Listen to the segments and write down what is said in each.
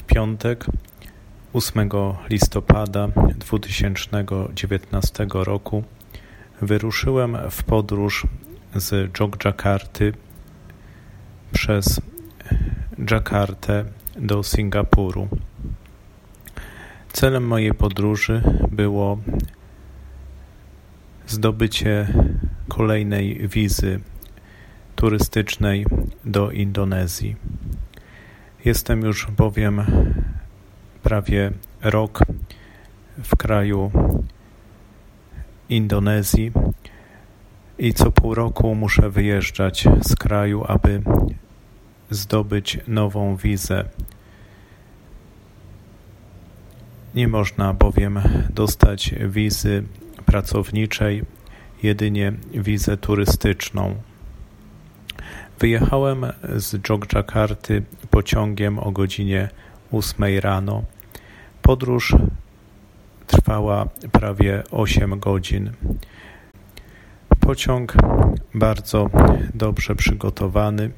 W piątek 8 listopada 2019 roku wyruszyłem w podróż z Jogjakarty przez Jakartę do Singapuru. Celem mojej podróży było zdobycie kolejnej wizy turystycznej do Indonezji. Jestem już bowiem prawie rok w kraju Indonezji i co pół roku muszę wyjeżdżać z kraju, aby zdobyć nową wizę. Nie można bowiem dostać wizy pracowniczej, jedynie wizę turystyczną. Wyjechałem z Jogjakarty pociągiem o godzinie 8 rano. Podróż trwała prawie 8 godzin. Pociąg bardzo dobrze przygotowany,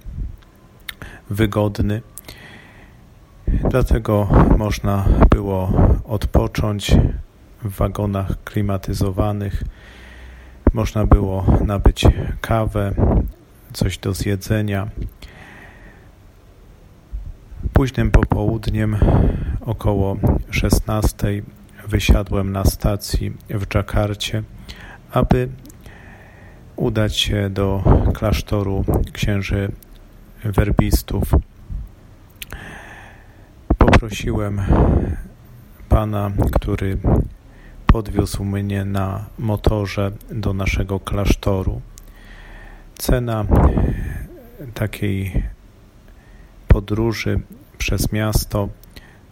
wygodny, dlatego można było odpocząć w wagonach klimatyzowanych. Można było nabyć kawę, coś do zjedzenia. Późnym popołudniem, około 16, wysiadłem na stacji w Dżakarcie, aby udać się do klasztoru księży werbistów. Poprosiłem pana, który podwiózł mnie na motorze do naszego klasztoru. Cena takiej podróży przez miasto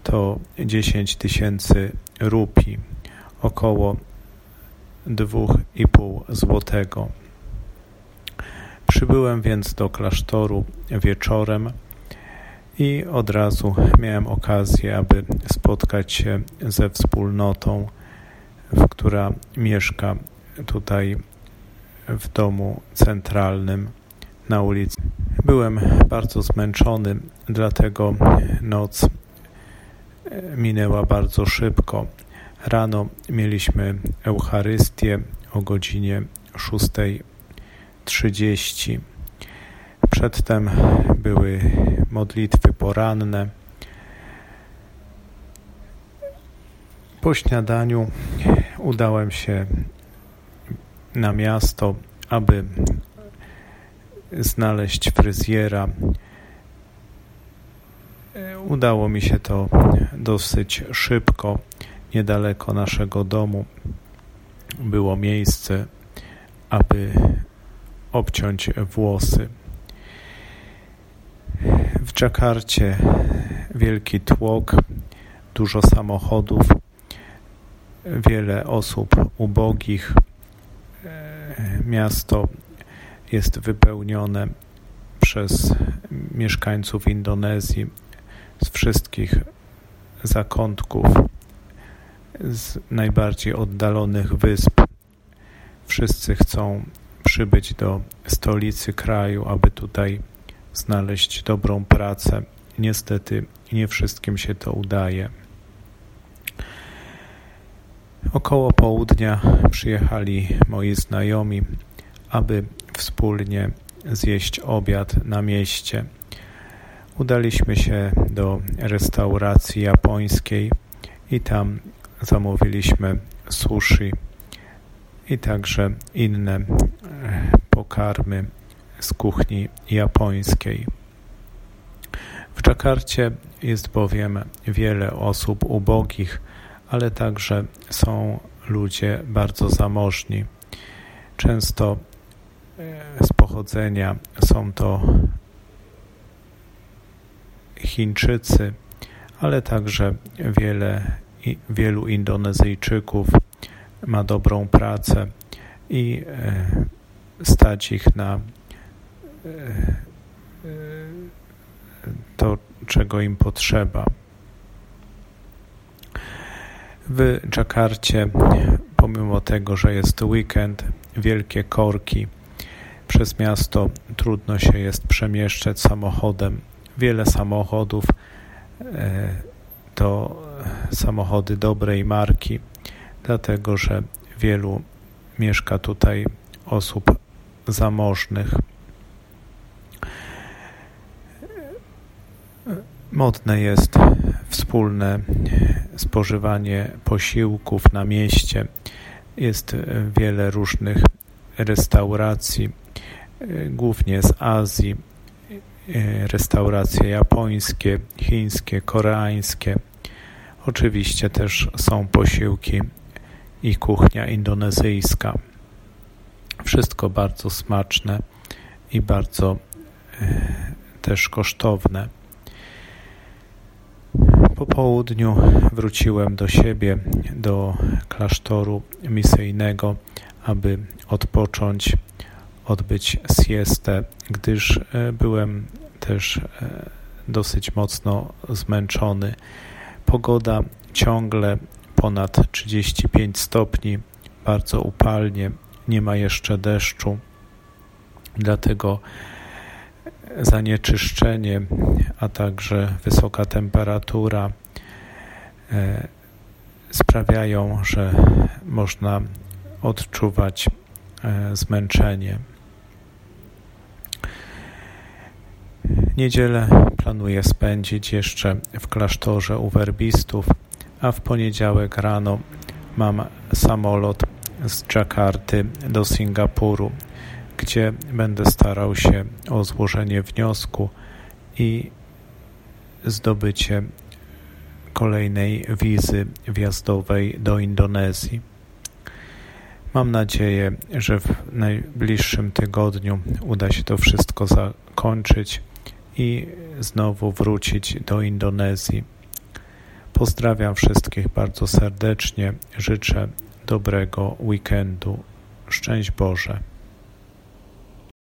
to 10 tysięcy rupii, około 2,5 złotego. Przybyłem więc do klasztoru wieczorem i od razu miałem okazję, aby spotkać się ze wspólnotą, która mieszka tutaj w domu centralnym na ulicy. Byłem bardzo zmęczony, dlatego noc minęła bardzo szybko. Rano mieliśmy Eucharystię o godzinie 6.30. Przedtem były modlitwy poranne. Po śniadaniu udałem się na miasto, aby znaleźć fryzjera. Udało mi się to dosyć szybko. Niedaleko naszego domu było miejsce, aby obciąć włosy. W Dżakarcie wielki tłok, dużo samochodów, wiele osób ubogich. Miasto jest wypełnione przez mieszkańców Indonezji z wszystkich zakątków, z najbardziej oddalonych wysp. Wszyscy chcą przybyć do stolicy kraju, aby tutaj znaleźć dobrą pracę. Niestety nie wszystkim się to udaje. Około południa przyjechali moi znajomi, aby wspólnie zjeść obiad na mieście. Udaliśmy się do restauracji japońskiej i tam zamówiliśmy sushi i także inne pokarmy z kuchni japońskiej. W Dżakarcie jest bowiem wiele osób ubogich, ale także są ludzie bardzo zamożni. Często z pochodzenia są to Chińczycy ale także wiele, wielu Indonezyjczyków ma dobrą pracę i stać ich na to, czego im potrzeba. W Dżakarcie, pomimo tego, że jest weekend, wielkie korki, przez miasto trudno się jest przemieszczać samochodem. Wiele samochodów e, to samochody dobrej marki, dlatego że wielu mieszka tutaj osób zamożnych. Modne jest wspólne spożywanie posiłków na mieście. Jest wiele różnych restauracji, głównie z Azji. Restauracje japońskie, chińskie, koreańskie. Oczywiście też są posiłki i kuchnia indonezyjska. Wszystko bardzo smaczne i bardzo e, też kosztowne. Po południu wróciłem do siebie, do klasztoru misyjnego, aby odpocząć, odbyć siestę, gdyż e, byłem też e, dosyć mocno zmęczony. Pogoda ciągle ponad 35 stopni, bardzo upalnie, nie ma jeszcze deszczu, dlatego zanieczyszczenie, a także wysoka temperatura e, sprawiają, że można odczuwać e, zmęczenie. Niedzielę planuję spędzić jeszcze w klasztorze u werbistów, a w poniedziałek rano mam samolot z Dżakarty do Singapuru gdzie będę starał się o złożenie wniosku i zdobycie kolejnej wizy wjazdowej do Indonezji. Mam nadzieję, że w najbliższym tygodniu uda się to wszystko zakończyć i znowu wrócić do Indonezji. Pozdrawiam wszystkich bardzo serdecznie. Życzę dobrego weekendu. Szczęść Boże.